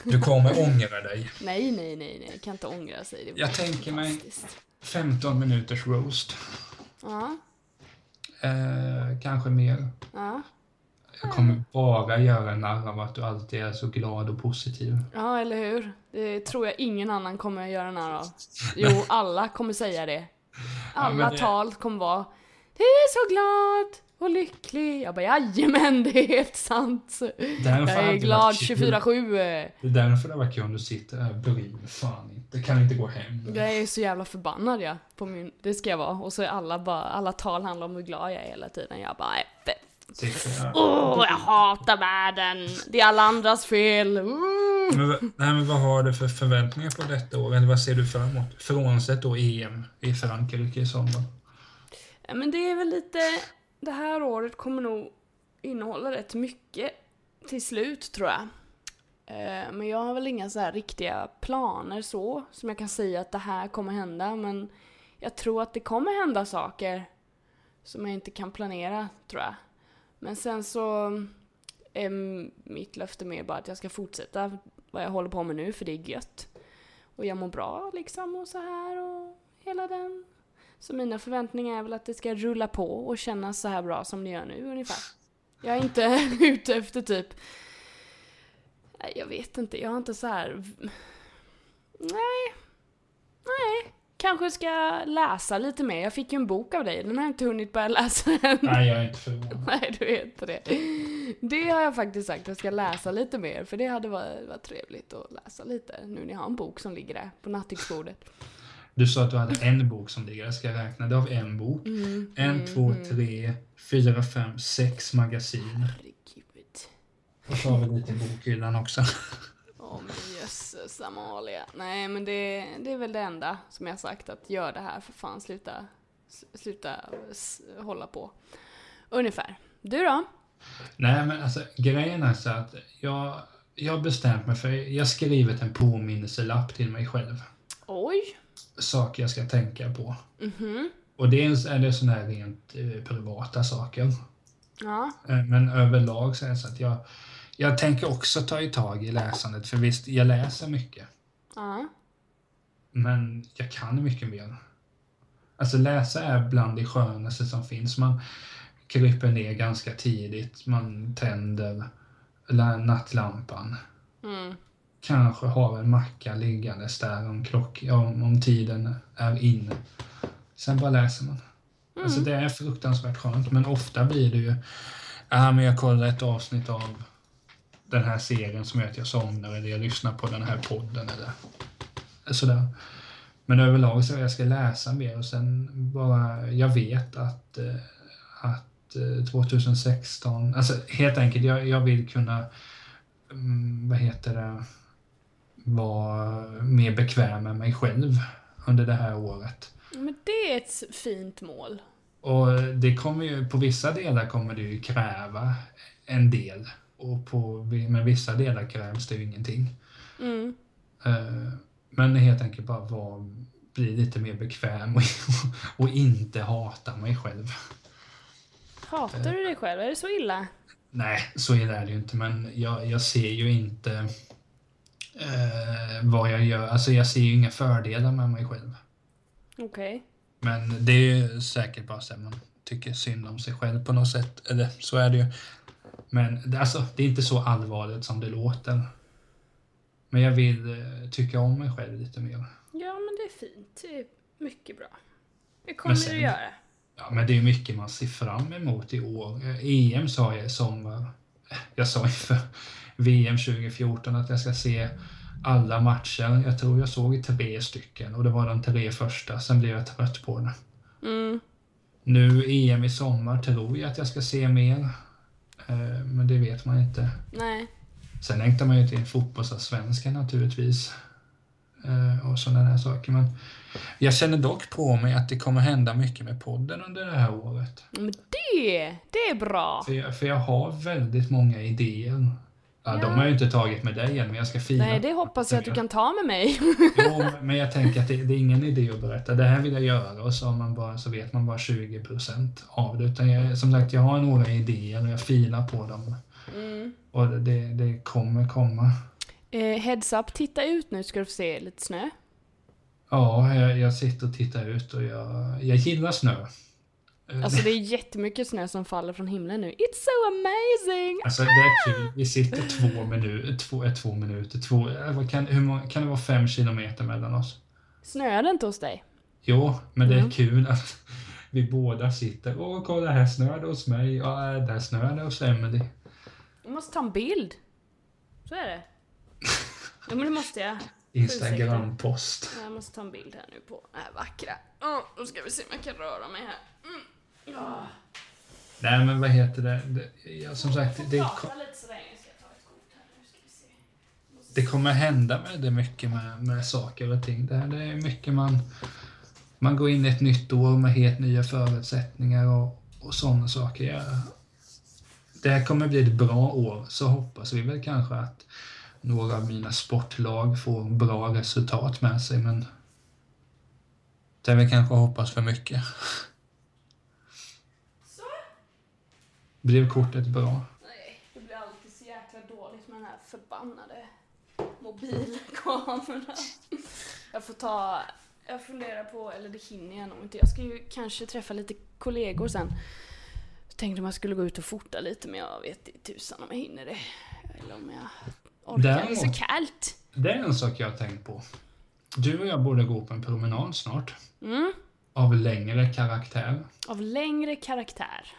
Du kommer ångra dig. Nej, nej, nej, nej. Kan inte ångra sig. Jag tänker mig- fantastiskt. 15 minuters roast. Ja, Eh, kanske mer. ja. Jag kommer bara göra narr av att du alltid är så glad och positiv. Ja, eller hur? Det tror jag ingen annan kommer göra narr av. Jo, alla kommer säga det. Alla men det- tal kommer vara Du är så glad och lycklig. Jag bara jajamän, det är helt sant. Därför Jag är glad varit kul. 24-7. Det är därför det var kul om du sitter här bryr mig fan inte. Kan inte gå hem. Jag är så jävla förbannad jag. På min, det ska jag vara. Och så är alla bara, alla tal handlar om hur glad jag är hela tiden. Jag bara, "Nej, fett. Sitter här. Åh, jag hatar världen. Det är alla andras fel. Ooh. Men, vad- nej, men vad har du för förväntningar på detta år? Eller vad ser du fram emot? Frånsett då EM i Frankrike i sommar. Men det är väl lite, det här året kommer nog innehålla rätt mycket till slut tror jag. Eh, Men jag har väl inga så här riktiga planer så, som jag kan säga att det här kommer hända, men jag tror att det kommer hända saker som jag inte kan planera, tror jag. Men sen så är mitt löfte mer bara att jag ska fortsätta vad jag håller på med nu, för det är gött. Och jag mår bra liksom och så här och hela den så mina förväntningar är väl att det ska rulla på och kännas så här bra som det gör nu ungefär. Jag är inte ute efter typ... Nej, jag vet inte. Jag har inte så här... Nej. Nej. Kanske ska läsa lite mer. Jag fick ju en bok av dig. Den har jag inte hunnit börja läsa än. Nej, jag är inte förvånad. Nej, du är inte det. Det har jag faktiskt sagt, jag ska läsa lite mer. För det hade varit, varit trevligt att läsa lite. Nu när jag har en bok som ligger där på nattduksbordet. Du sa att du hade en bok som ligger. Jag ska räkna. Det vi en bok. Mm, En, mm, två, mm. tre, fyra, fem, sex magasin. Herregud. Och så har vi lite bokhyllan också. Åh men jösses Amalia. Nej men det, det är väl det enda som jag sagt att gör det här för fan sluta, sluta hålla på. Ungefär. Du då? Nej, men alltså grejen är så att jag, jag har bestämt mig för, jag har skrivit en påminnelselapp till mig själv. Oj. Saker jag ska tänka på. Mhm. Och dels är det sådana här rent eh, privata saker. Ja. Eh, Men överlag så är det så att jag, jag tänker också ta i tag i läsandet. För visst, jag läser mycket. Ja. Men jag kan mycket mer. Alltså läsa är bland det skönaste som finns. Man kryper ner ganska tidigt. Man tänder la- nattlampan. Mm. Kanske har en macka liggandes där om, klock, om, om tiden är inne. Sen bara läser man. Alltså det är fruktansvärt skönt. Men ofta blir det ju, ja men jag kollar ett avsnitt av den här serien som gör att jag somnar eller jag lyssnar på den här podden eller sådär. Men överlag så jag ska läsa mer och sen bara, jag vet att, eh, att eh, 2016, alltså helt enkelt, jag, jag vill kunna, mm, vad heter det, vara mer bekväm med mig själv under det här året. Men det är ett fint mål. Och det kommer ju, på vissa delar kommer det ju kräva en del. Och på, med vissa delar krävs det ju ingenting. Mm. Eh, Men helt enkelt bara vara, bli lite mer bekväm och, och inte hata mig själv. Hatar du dig själv? Är det så illa? Nej, så illa är det ju inte, men jag, jag ser ju inte eh, vad jag gör. Alltså jag ser ju inga fördelar med mig själv. Okej. Men det är ju säkert bara så att man tycker synd om sig själv på något sätt. Eller så är det ju. Men det, alltså, det är inte så allvarligt som det låter. Men jag vill eh, tycka om mig själv lite mer. Ja, men det är fint. Det är mycket bra. Det kommer sen- du göra. Ja, men det är mycket man ser fram emot i år. Eh, EM sa jag i sommar. Jag sa inför VM 2014 att jag ska se alla matcher. Jag tror jag såg tre stycken och det var de tre första. Sen blev jag trött på det. Mm. Nu EM i sommar tror jag att jag ska se mer. Eh, Men det vet man inte. Nej. Sen längtar man ju till fotbollsallsvenskan naturligtvis. Eh, Och sådana där saker. Men jag känner dock på mig att det kommer hända mycket med podden under det här året. Men det, det är bra. För jag, för jag har väldigt många idéer. Ja. De har jag inte tagit med dig än, men jag ska fila. Nej, det hoppas jag att du kan ta med mig. Jo, men jag tänker att det, det är ingen idé att berätta. Det här vill jag göra och så, man bara, så vet man bara 20% av det. Utan jag, som sagt, jag har några idéer och jag filar på dem. Mm. Och det, det kommer komma. Eh, heads up, titta ut nu ska du få se lite snö. Ja, jag, jag sitter och tittar ut och jag, jag gillar snö. Eh, Alltså det är jättemycket snö som faller från himlen nu. It's so amazing! Alltså det är kul. Vi sitter två, minu två, eh, två minuter, två, eh, vad kan, hur många, kan det vara fem kilometer mellan oss? Snöar det inte hos dig? Jo, men det är Mm. kul att vi båda sitter. Åh, kolla här snöar det hos mig. Ja, där snöar det hos Emily. Jag måste ta en bild. Så är det. Ja men det måste jag. Instagram-post. Jag måste ta en bild här nu på det här vackra. Oh, då ska vi se om jag kan röra mig här. Mm. Ja. Nej, men vad heter det? det ja, som sagt, det, se. det kommer hända väldigt mycket med, med saker och ting. Det, det är mycket man... Man går in i ett nytt år med helt nya förutsättningar och, och sådana saker. Ja, det här kommer bli ett bra år, så hoppas vi väl kanske att några av mina sportlag får bra resultat med sig, men det är väl kanske hoppas för mycket. Så. Blev kortet bra? Nej, det blir alltid så jäkla dåligt med den här förbannade mobilkameran. Jag får ta, jag funderar på, eller det hinner jag nog inte. Jag ska ju kanske träffa lite kollegor sen. Jag tänkte jag skulle gå ut och fota lite men jag vet inte tusan om jag hinner det. Eller om jag orkar. Det är så Däremot- kallt. Det är en sak jag har tänkt på. Du och jag borde gå på en promenad snart. Mm. Av längre karaktär. Av längre karaktär.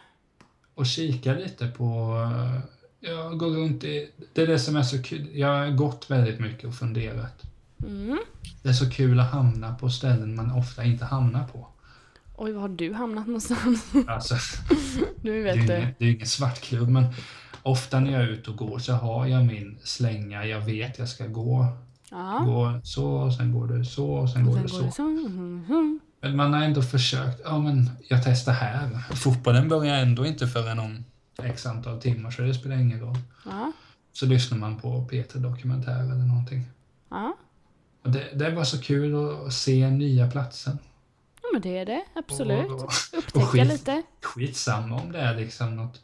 Och kika lite på... eh, Jag går runt i... Det är det som är så kul. Jag har gått väldigt mycket och funderat. Mm. Det är så kul att hamna på ställen man ofta inte hamnar på. Oj, var har du hamnat någonstans? Alltså, Nu det är vet du. ingen, det är ingen svartklubb, men ofta när jag är ute och går så har jag min slänga. Jag vet jag ska gå, Ja. gå så, och sen går det så, och sen Och går sen det går så. det så. Mhm, mhm. Men man har ändå försökt. Ja, men jag testar här. Fotbollen börjar ändå inte förrän om x antal timmar, så det spelar ingen roll. Ja. Så lyssnar man på P3 Dokumentär eller någonting. Ja. Och det, det var så kul att se nya platser. ja, men det är det. Absolut. Och, och Upptäcka skit. lite. skitsamma om det är liksom något,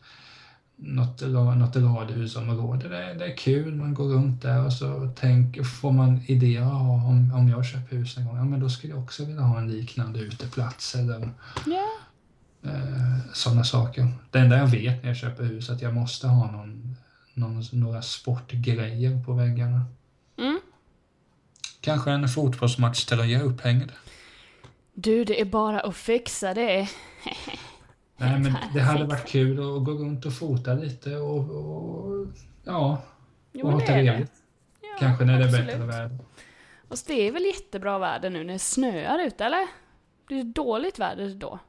något, något radhusområde. Det, är- det är kul, man går runt där och så tänk, får man idéer. Ja, om, om jag köper hus en gång, ja men då skulle jag också vilja ha en liknande uteplats eller Ja. eh, sådana saker. Det enda jag vet när jag köper hus är att jag måste ha någon, någon, några sportgrejer på väggarna. Mm. Kanske en fotbollsmatchtröja upphängd. Du, det är bara att fixa det. Nej, men det hade varit kul att gå runt och fota lite och, och ja, Jo, och ha det det. trevligt. Ja, Kanske när det är absolut. bättre väder. Fast det är väl jättebra väder nu när det snöar ute, eller? Det är dåligt väder då.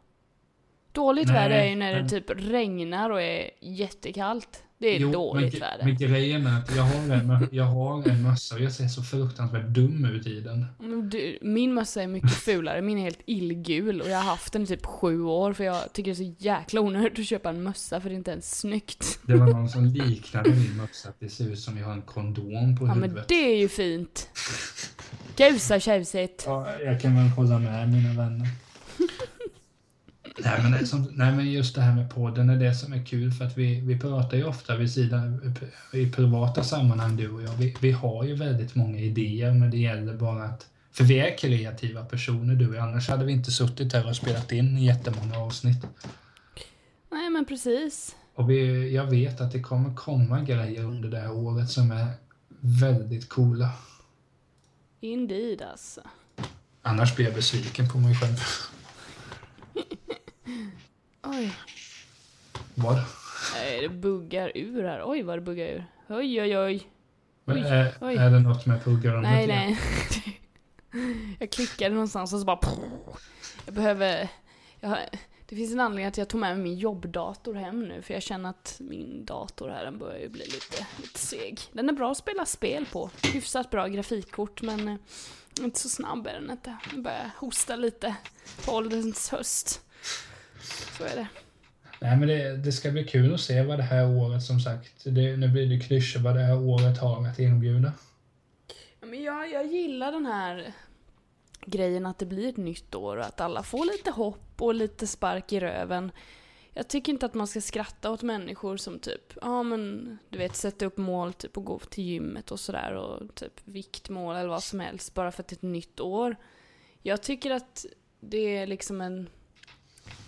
Dåligt Nej, väder är ju när det men- typ regnar och är jättekallt. Det är Jo, dåligt men, väder. Men grejen är att jag har en, jag har en mössa och jag ser så fruktansvärt dum ut i den. Men du, min mössa är mycket fulare, min är helt illgul och jag har haft den i typ sju år för jag tycker det är så jäkla onödigt att köpa en mössa för det är inte ens snyggt. Det var någon som liknade min mössa att det ser ut som jag har en kondom på Ja men huvudet. det är ju fint. Gud så tjusigt. Ja, jag kan väl hålla med mina vänner. Nej, men som, nej, men just det här med podden är det som är kul för att vi, vi pratar ju ofta vid sidan, i privata sammanhang du och jag. Vi, vi har ju väldigt många idéer men det gäller bara att för vi är kreativa personer du och jag, annars hade vi inte suttit här och spelat in jättemånga avsnitt. Nej men precis. Och vi, jag vet att det kommer komma grejer under det här året som är väldigt coola. Indeed alltså. Annars blir jag besviken på mig själv. Oj. Vad? Nej, det buggar ur här. Oj vad det buggar ur. Oj oj oj. Men Oj, är, oj. är det något med programmet? Nej nej. Jag klickade någonstans och så bara... Jag behöver... Jag har, det finns en anledning att jag tog med mig min jobbdator hem nu för jag känner att min dator här den börjar ju bli lite, lite seg. Den är bra att spela spel på. Hyfsat bra grafikkort men eh, inte så snabb är den inte. Den börjar hosta lite på ålderns höst. Så är det. Nej, men det, det ska bli kul att se vad det här året, som sagt, det, nu blir det klyschor, vad det här året har att erbjuda. Ja, men jag, jag gillar den här grejen att det blir ett nytt år och att alla får lite hopp och lite spark i röven. Jag tycker inte att man ska skratta åt människor som typ, ja men du vet sätta upp mål typ och gå till gymmet och sådär och typ viktmål eller vad som helst bara för att det är ett nytt år. Jag tycker att det är liksom en,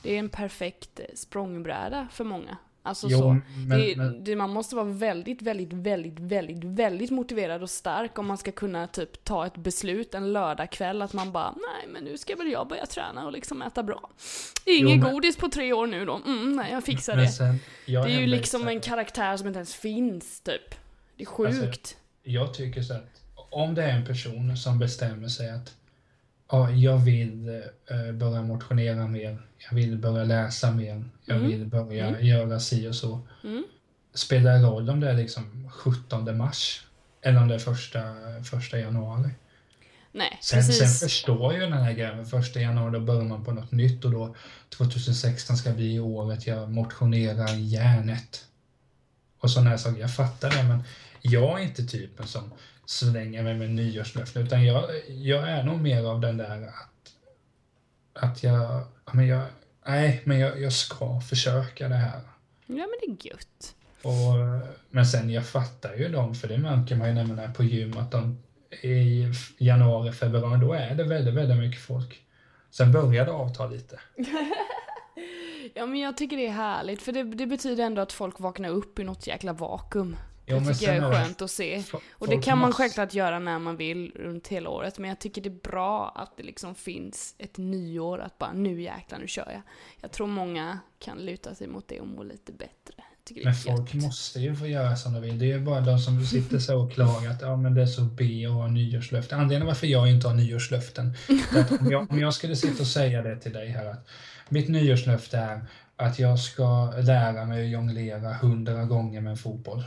det är en perfekt eh, språngbräda för många. Alltså så. men, det, men, det, man måste vara väldigt, väldigt, väldigt, väldigt, väldigt motiverad och stark om man ska kunna typ ta ett beslut en lördagkväll att man bara nej men nu ska väl jag börja träna och liksom äta bra. Ingen men- godis på tre år nu då. Mm, nej jag fixar det. sen, jag Det är ju liksom här- en karaktär som inte ens finns typ. Det är Alltså, sjukt. Jag tycker så att om det är en person som bestämmer sig att ja, jag vill eh, börja motionera mer, jag vill börja läsa mer, jag Mm. vill börja Mm. göra si och så. Mm. Spelar det roll om det är liksom 17 mars eller om det är första, första januari? nej, Sen, sen precis. förstår jag den här grejen. Första januari då börjar man på något nytt och då 2016 ska bli året jag motionerar järnet. Och sådana här saker. Jag fattar det men jag är inte typen som slänger mig med nyårslöften utan jag, jag är nog mer av den där att, att jag, ja, men jag, nej men jag, jag ska försöka det här. Ja men det är gött. Och, men sen jag fattar ju dem, för det märker man ju när man är på gym, att de i januari, februari, då är det väldigt, väldigt mycket folk. Sen börjar det avta lite. Ja men jag tycker det är härligt för det, det betyder ändå att folk vaknar upp i något jäkla vakuum. Jo, det tycker jag är skönt att se. Och det kan man måste- självklart göra när man vill runt hela året, men jag tycker det är bra att det liksom finns ett nyår, att bara nu jäklar, nu kör jag. Jag tror många kan luta sig mot det och må lite bättre. Men folk måste ju få göra som de vill. Det är ju bara de som sitter så och klagar att ja, men det är så B att ha nyårslöften. Anledningen varför jag inte har nyårslöften, är att om jag, om jag skulle sitta och säga det till dig här att mitt nyårslöfte är att jag ska lära mig att jonglera hundra gånger med en fotboll.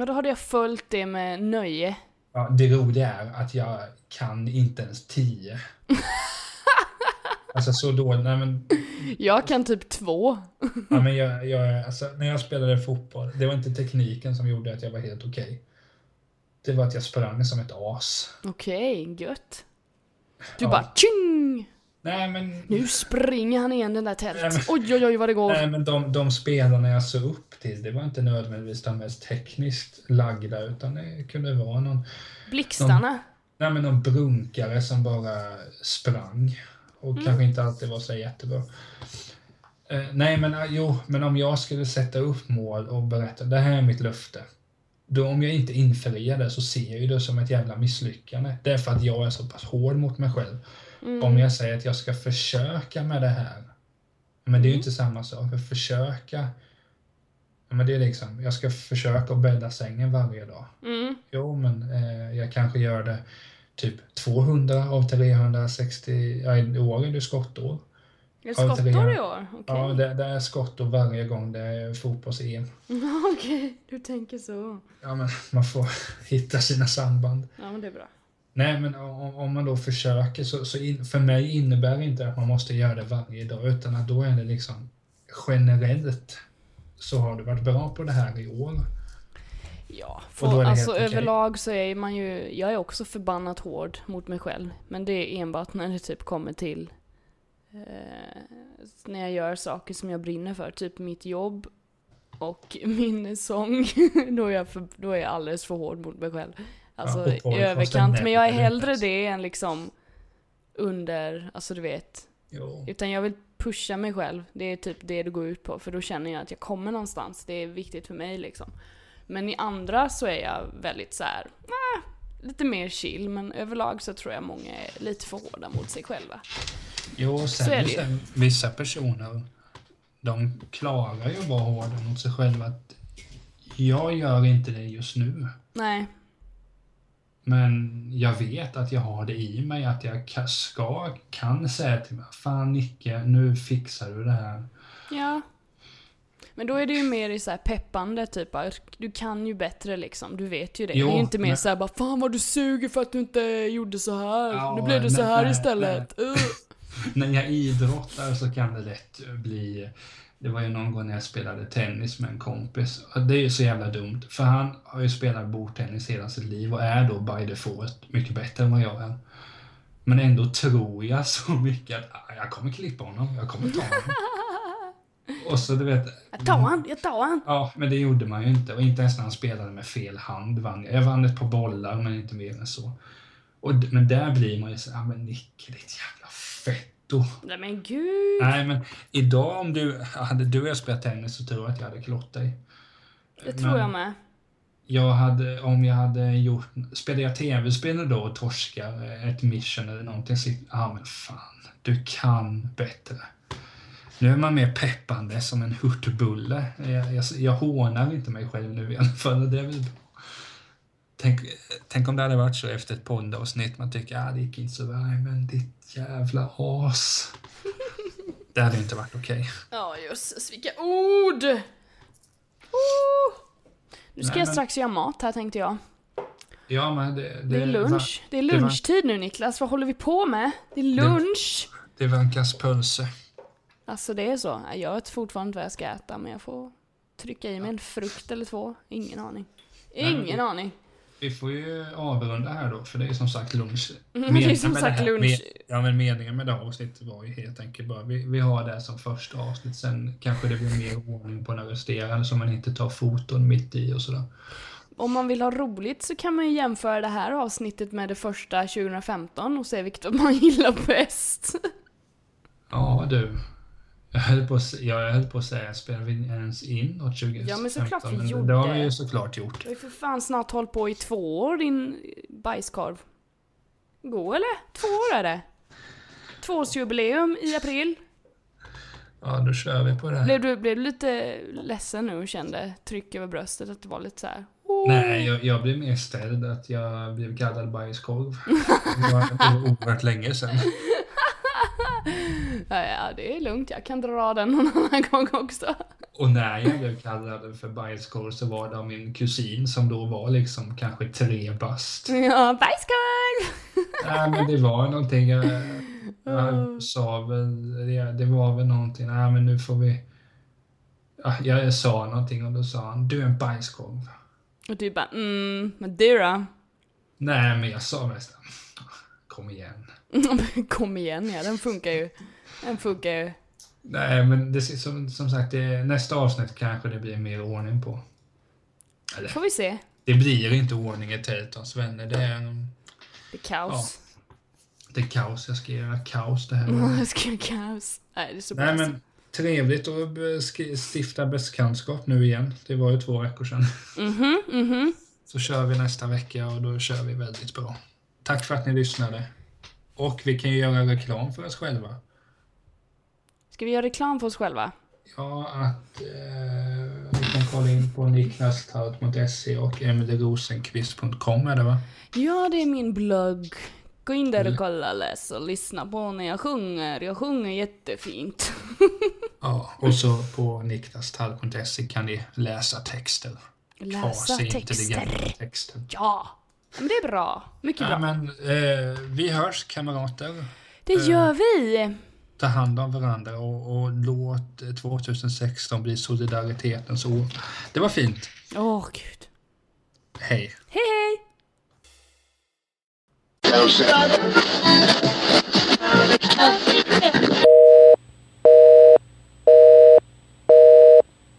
Ja, då hade jag följt det med nöje. Ja, det roliga är att jag kan inte ens tio. Alltså så dåligt. Nej, men, Jag kan typ två. ja, men jag, jag, alltså, när jag spelade fotboll, det var inte tekniken som gjorde att jag var helt okej. Det var att jag sprang som ett as. Okej, gött. Du Ja. bara tjing! Nej men, Nu springer han igen den där Nej, tält. men- Oj, oj, oj vad det går. nej, men de, de spelarna jag såg upp till, det var inte nödvändigtvis de mest tekniskt lagda, utan det kunde vara någon, Blixtarna. nej, men någon brunkare som bara sprang. Och Mm. kanske inte alltid var så jättebra. Eh, nej, men eh, jo, men om jag skulle sätta upp mål och berätta, det här är mitt löfte. Då om jag inte infriar det så ser jag ju det som ett jävla misslyckande. Det är för att jag är så pass hård mot mig själv. Mm. Om jag säger att jag ska försöka med det här. Men det är ju Mm. inte samma sak. För försöka. Ja, Men det är liksom, jag ska försöka att bädda sängen varje dag. Mm. Jo, men eh, jag kanske gör det typ 200 av 360, ja, i år är det skottår. Är det skottår i år? Okej. Ja, det, det är skott och varje gång det är fotbolls-EM. Okej, du tänker så. Ja, men man får hitta sina samband. Ja, men det är bra. Nej, men om, om man då försöker så, så in, för mig innebär det inte att man måste göra det varje dag, utan att då är det liksom generellt så har du varit bra på det här i år. Ja, för, alltså okej. överlag så är man ju, jag är också förbannat hård mot mig själv. Men det är enbart när det typ kommer till eh, när jag gör saker som jag brinner för, typ mitt jobb och min sång. då, är jag för, då är jag alldeles för hård mot mig själv. Alltså Ja, i överkant. Men jag är hellre det än liksom under, alltså du vet. Jo. Utan jag vill pusha mig själv. Det är typ det det går ut på. För då känner jag att jag kommer någonstans. Det är viktigt för mig liksom. Men i andra så är jag väldigt så här, eh, lite mer chill. Men överlag så tror jag många är lite för hårda mot sig själva. Jo, sen, Så är det ju. vissa personer, de klarar ju att vara hårda mot sig själva. Att jag gör inte det just nu. Nej, Men jag vet att jag har det i mig, att jag ka- ska, kan säga till mig, fan Nicke, nu fixar du det här. ja. Men då är det ju mer i så peppande typ, du kan ju bättre liksom, du vet ju det. Jo, det är ju inte mer men- så här bara 'Fan vad du suger för att du inte gjorde så här, Ja, nu blev det så nej, här nej, istället' Uh. När jag idrottar så kan det lätt bli... Det var ju någon gång när jag spelade tennis med en kompis. Det är ju så jävla dumt, för han har ju spelat bordtennis hela sitt liv och är då by default mycket bättre än vad jag är. Men ändå tror jag så mycket att "Ah, jag kommer klippa honom, jag kommer ta honom. och så du vet... Jag tar han, jag tar han! Ja, men det gjorde man ju inte. Och inte ens när han spelade med fel hand vann jag. Jag vann ett par bollar, men inte mer än så. Och, men där blir man ju så ah, men Nicke, ditt jävla fetto. Nej men gud! Nej, men idag om du hade du och jag spelat tennis så tror jag att jag hade klott dig. Det tror jag med. Jag hade, om jag hade gjort, spelade jag tv-spel då och torskar ett mission eller någonting så, ja men fan, du kan bättre. Nu är man mer peppande som en hurtbulle. Jag, jag, jag hånar inte mig själv nu i alla fall. Det är väl. Tänk, tänk om det hade varit så efter ett poddavsnitt, man tycker att ah, det gick inte så bra, men ditt jävla as. Det hade inte varit okej. Ja jösses vilka ord! Oh. Nu ska Nej, jag men- strax göra mat här tänkte jag. Ja, men det, det, Det är lunch. Det är det lunchtid nu Niklas, vad håller vi på med? Det är lunch! Det vankas pölse. Alltså det är så. Jag vet fortfarande inte vad jag ska äta men jag får trycka i mig en frukt eller två. Ingen aning. Nej, men Ingen det- aning. Vi får ju avrunda här då, för det är som sagt lunch. Mm, det är som sagt här- lunch. Med, ja, men meningen med det här avsnittet var ju helt enkelt bara, vi, vi har det som första avsnitt, sen kanske det blir mer ordning på den resterande så man inte tar foton mitt i och sådär. Om man vill ha roligt så kan man ju jämföra det här avsnittet med det första 2015 och se vilket man gillar bäst. Ja du, jag höll på jag höll på att säga, spelar vi ens in något 2015? Ja, men såklart vi gjorde. Det har vi ju såklart gjort. Du har ju för fan snart hållit på i två år din bajskorv. Gå eller? Två år är det. Tvåårsjubileum i april. Ja, då kör vi på det här. Blev du, blev du lite ledsen nu och kände tryck över bröstet att det var lite så här. Nej, jag, jag blev mer ställd att jag blev kallad bajskorv. Det var, det var oerhört länge sedan. Ja, det är lugnt. Jag kan dra den någon annan gång också. Och när jag blev kallad för bajskorv så var det av min kusin som då var liksom kanske tre bast. Ja, bajskorv! Nej men det var någonting, jag, jag sa väl, det, det var väl någonting, nej men nu får vi... Ja, jag sa någonting och då sa han, du är en bajskorv. Och du bara mm, men du då? Nej men jag sa mest, kom igen. Kom igen ja, den funkar ju. Den funkar ju. Nej men det, som, som sagt, det, nästa avsnitt kanske det blir mer ordning på. Eller, Får vi se. det blir inte ordning i Teltons vänner, det är, Det är kaos. det är kaos, jag ska göra kaos det här Mm. Jag ska göra kaos. Nej, det är så bra. Nej men trevligt att stifta bekantskap nu igen. Det var ju två veckor sedan. Mhm, mhm. Så kör vi nästa vecka och då kör vi väldigt bra. Tack för att ni lyssnade. Och vi kan ju göra reklam för oss själva. Ska vi göra reklam för oss själva? Ja, att eh, vi kan kolla in på niklastout.se och emilyrosenqvist.com är det va? Ja, det är min blogg. Gå in där och kolla, läs och lyssna på när jag sjunger. Jag sjunger jättefint. Ja, och så på niklastal.se kan ni läsa texter. Läsa texter. texter. Ja, men det är bra. Mycket Ja, bra. men eh, vi hörs kamrater. Det gör vi. Ta hand om varandra och, och låt eh, 2016 bli solidaritetens år. Det var fint. Åh, gud. Hej. Hej, hej!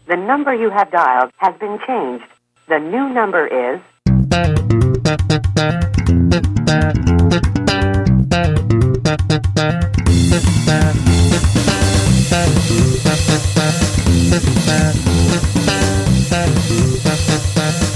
The number you have dialed has been changed. The new number is Thank you.